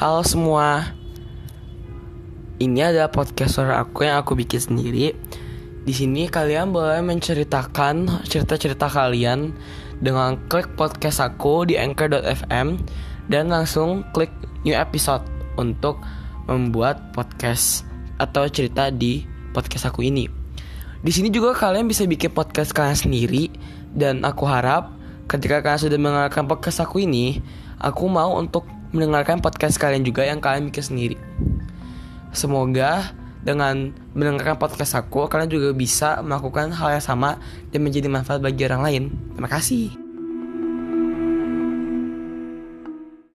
Halo semua. Ini adalah podcast suara aku yang aku bikin sendiri. Di sini kalian boleh menceritakan cerita-cerita kalian dengan klik podcast aku di anchor.fm dan langsung klik new episode untuk membuat podcast atau cerita di podcast aku ini. Di sini juga kalian bisa bikin podcast kalian sendiri dan aku harap ketika kalian sudah mendengarkan podcast aku ini, aku mau untuk mendengarkan podcast kalian juga yang kalian bikin sendiri. Semoga dengan mendengarkan podcast aku, kalian juga bisa melakukan hal yang sama dan menjadi manfaat bagi orang lain. Terima kasih.